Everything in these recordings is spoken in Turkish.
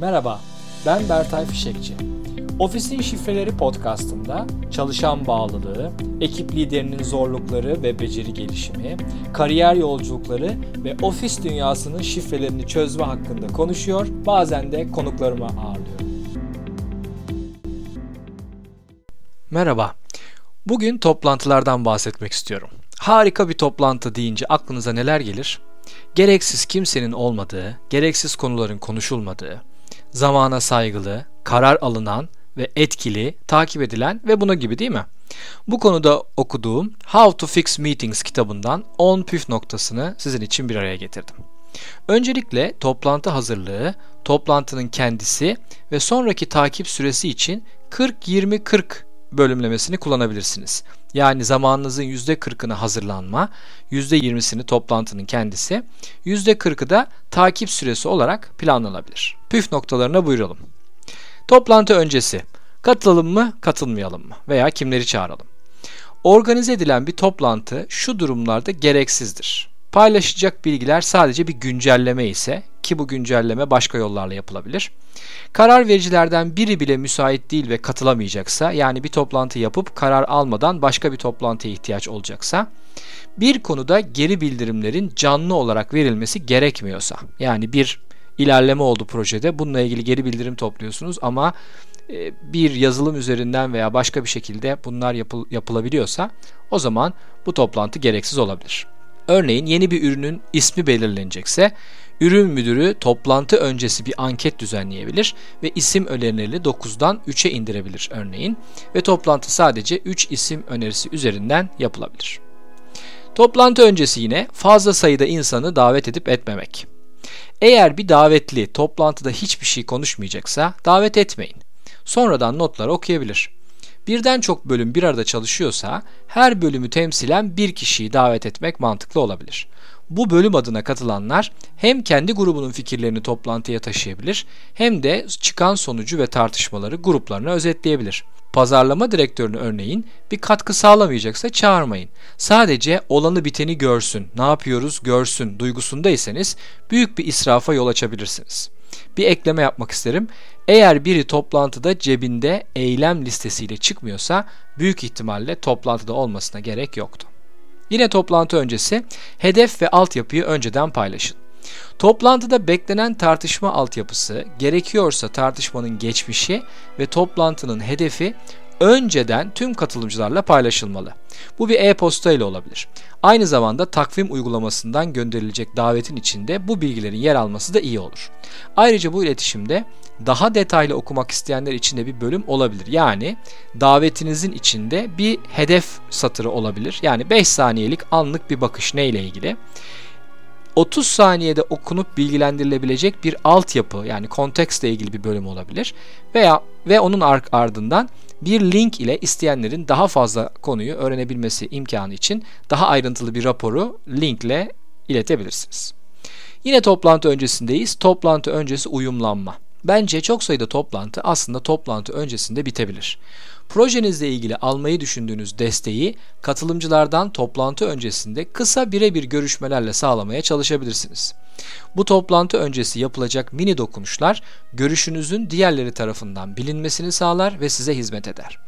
Merhaba, ben Bertay Fişekçi. Ofisin Şifreleri podcastında çalışan bağlılığı, ekip liderinin zorlukları ve beceri gelişimi, kariyer yolculukları ve ofis dünyasının şifrelerini çözme hakkında konuşuyor, bazen de konuklarımı ağırlıyorum. Merhaba, bugün toplantılardan bahsetmek istiyorum. Harika bir toplantı deyince aklınıza neler gelir? Gereksiz kimsenin olmadığı, gereksiz konuların konuşulmadığı, zamana saygılı, karar alınan ve etkili, takip edilen ve buna gibi değil mi? Bu konuda okuduğum How to Fix Meetings kitabından 10 püf noktasını sizin için bir araya getirdim. Öncelikle toplantı hazırlığı, toplantının kendisi ve sonraki takip süresi için 40-20-40 bölümlemesini kullanabilirsiniz. Yani zamanınızın %40'ını hazırlanma, %20'sini toplantının kendisi, %40'ı da takip süresi olarak planlanabilir. Püf noktalarına buyuralım. Toplantı öncesi katılalım mı, katılmayalım mı veya kimleri çağıralım? Organize edilen bir toplantı şu durumlarda gereksizdir. Paylaşacak bilgiler sadece bir güncelleme ise ki bu güncelleme başka yollarla yapılabilir. Karar vericilerden biri bile müsait değil ve katılamayacaksa yani bir toplantı yapıp karar almadan başka bir toplantıya ihtiyaç olacaksa bir konuda geri bildirimlerin canlı olarak verilmesi gerekmiyorsa yani bir ilerleme oldu projede bununla ilgili geri bildirim topluyorsunuz ama e, bir yazılım üzerinden veya başka bir şekilde bunlar yapıl yapılabiliyorsa o zaman bu toplantı gereksiz olabilir. Örneğin yeni bir ürünün ismi belirlenecekse ürün müdürü toplantı öncesi bir anket düzenleyebilir ve isim önerileri 9'dan 3'e indirebilir örneğin ve toplantı sadece 3 isim önerisi üzerinden yapılabilir. Toplantı öncesi yine fazla sayıda insanı davet edip etmemek. Eğer bir davetli toplantıda hiçbir şey konuşmayacaksa davet etmeyin. Sonradan notları okuyabilir. Birden çok bölüm bir arada çalışıyorsa her bölümü temsilen bir kişiyi davet etmek mantıklı olabilir. Bu bölüm adına katılanlar hem kendi grubunun fikirlerini toplantıya taşıyabilir hem de çıkan sonucu ve tartışmaları gruplarına özetleyebilir. Pazarlama direktörünü örneğin bir katkı sağlamayacaksa çağırmayın. Sadece olanı biteni görsün, ne yapıyoruz görsün duygusundaysanız büyük bir israfa yol açabilirsiniz. Bir ekleme yapmak isterim. Eğer biri toplantıda cebinde eylem listesiyle çıkmıyorsa büyük ihtimalle toplantıda olmasına gerek yoktu. Yine toplantı öncesi hedef ve altyapıyı önceden paylaşın. Toplantıda beklenen tartışma altyapısı, gerekiyorsa tartışmanın geçmişi ve toplantının hedefi önceden tüm katılımcılarla paylaşılmalı. Bu bir e-posta ile olabilir. Aynı zamanda takvim uygulamasından gönderilecek davetin içinde bu bilgilerin yer alması da iyi olur. Ayrıca bu iletişimde daha detaylı okumak isteyenler için de bir bölüm olabilir. Yani davetinizin içinde bir hedef satırı olabilir. Yani 5 saniyelik anlık bir bakış neyle ilgili. 30 saniyede okunup bilgilendirilebilecek bir altyapı yani kontekstle ilgili bir bölüm olabilir veya ve onun ardından bir link ile isteyenlerin daha fazla konuyu öğrenebilmesi imkanı için daha ayrıntılı bir raporu linkle iletebilirsiniz. Yine toplantı öncesindeyiz. Toplantı öncesi uyumlanma. Bence çok sayıda toplantı aslında toplantı öncesinde bitebilir. Projenizle ilgili almayı düşündüğünüz desteği katılımcılardan toplantı öncesinde kısa birebir görüşmelerle sağlamaya çalışabilirsiniz. Bu toplantı öncesi yapılacak mini dokunuşlar görüşünüzün diğerleri tarafından bilinmesini sağlar ve size hizmet eder.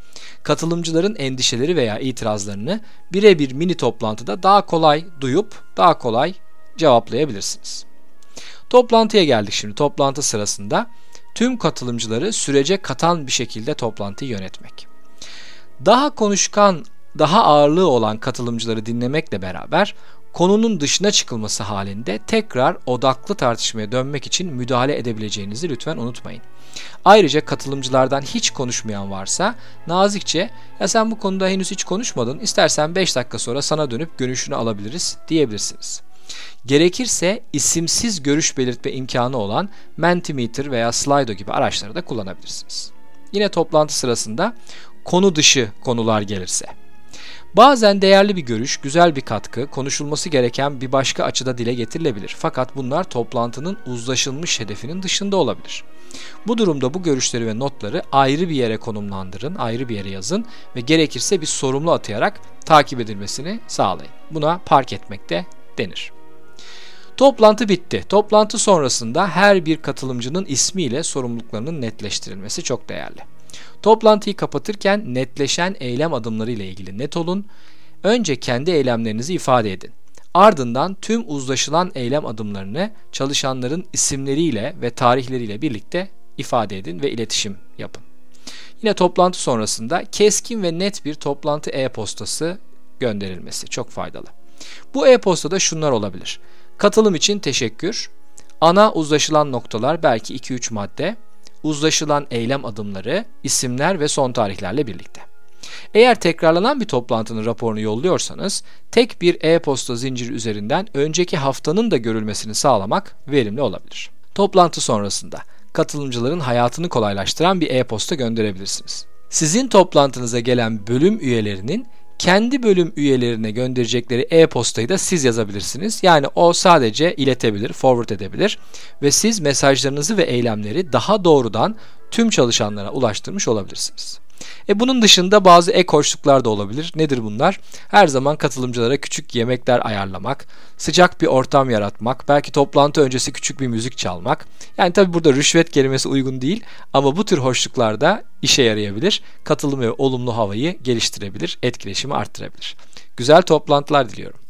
Katılımcıların endişeleri veya itirazlarını birebir mini toplantıda daha kolay duyup daha kolay cevaplayabilirsiniz. Toplantıya geldik şimdi. Toplantı sırasında tüm katılımcıları sürece katan bir şekilde toplantıyı yönetmek. Daha konuşkan, daha ağırlığı olan katılımcıları dinlemekle beraber konunun dışına çıkılması halinde tekrar odaklı tartışmaya dönmek için müdahale edebileceğinizi lütfen unutmayın. Ayrıca katılımcılardan hiç konuşmayan varsa nazikçe ya sen bu konuda henüz hiç konuşmadın istersen 5 dakika sonra sana dönüp görüşünü alabiliriz diyebilirsiniz. Gerekirse isimsiz görüş belirtme imkanı olan Mentimeter veya Slido gibi araçları da kullanabilirsiniz. Yine toplantı sırasında konu dışı konular gelirse. Bazen değerli bir görüş, güzel bir katkı, konuşulması gereken bir başka açıda dile getirilebilir. Fakat bunlar toplantının uzlaşılmış hedefinin dışında olabilir. Bu durumda bu görüşleri ve notları ayrı bir yere konumlandırın, ayrı bir yere yazın ve gerekirse bir sorumlu atayarak takip edilmesini sağlayın. Buna park etmek de denir. Toplantı bitti. Toplantı sonrasında her bir katılımcının ismiyle sorumluluklarının netleştirilmesi çok değerli. Toplantıyı kapatırken netleşen eylem adımları ile ilgili net olun. Önce kendi eylemlerinizi ifade edin. Ardından tüm uzlaşılan eylem adımlarını çalışanların isimleriyle ve tarihleriyle birlikte ifade edin ve iletişim yapın. Yine toplantı sonrasında keskin ve net bir toplantı e-postası gönderilmesi çok faydalı. Bu e-postada şunlar olabilir. Katılım için teşekkür, ana uzlaşılan noktalar belki 2-3 madde, uzlaşılan eylem adımları, isimler ve son tarihlerle birlikte. Eğer tekrarlanan bir toplantının raporunu yolluyorsanız, tek bir e-posta zinciri üzerinden önceki haftanın da görülmesini sağlamak verimli olabilir. Toplantı sonrasında katılımcıların hayatını kolaylaştıran bir e-posta gönderebilirsiniz. Sizin toplantınıza gelen bölüm üyelerinin kendi bölüm üyelerine gönderecekleri e-postayı da siz yazabilirsiniz. Yani o sadece iletebilir, forward edebilir ve siz mesajlarınızı ve eylemleri daha doğrudan tüm çalışanlara ulaştırmış olabilirsiniz. E bunun dışında bazı ek hoşluklar da olabilir. Nedir bunlar? Her zaman katılımcılara küçük yemekler ayarlamak, sıcak bir ortam yaratmak, belki toplantı öncesi küçük bir müzik çalmak. Yani tabi burada rüşvet kelimesi uygun değil ama bu tür hoşluklar da işe yarayabilir. Katılım ve olumlu havayı geliştirebilir, etkileşimi arttırabilir. Güzel toplantılar diliyorum.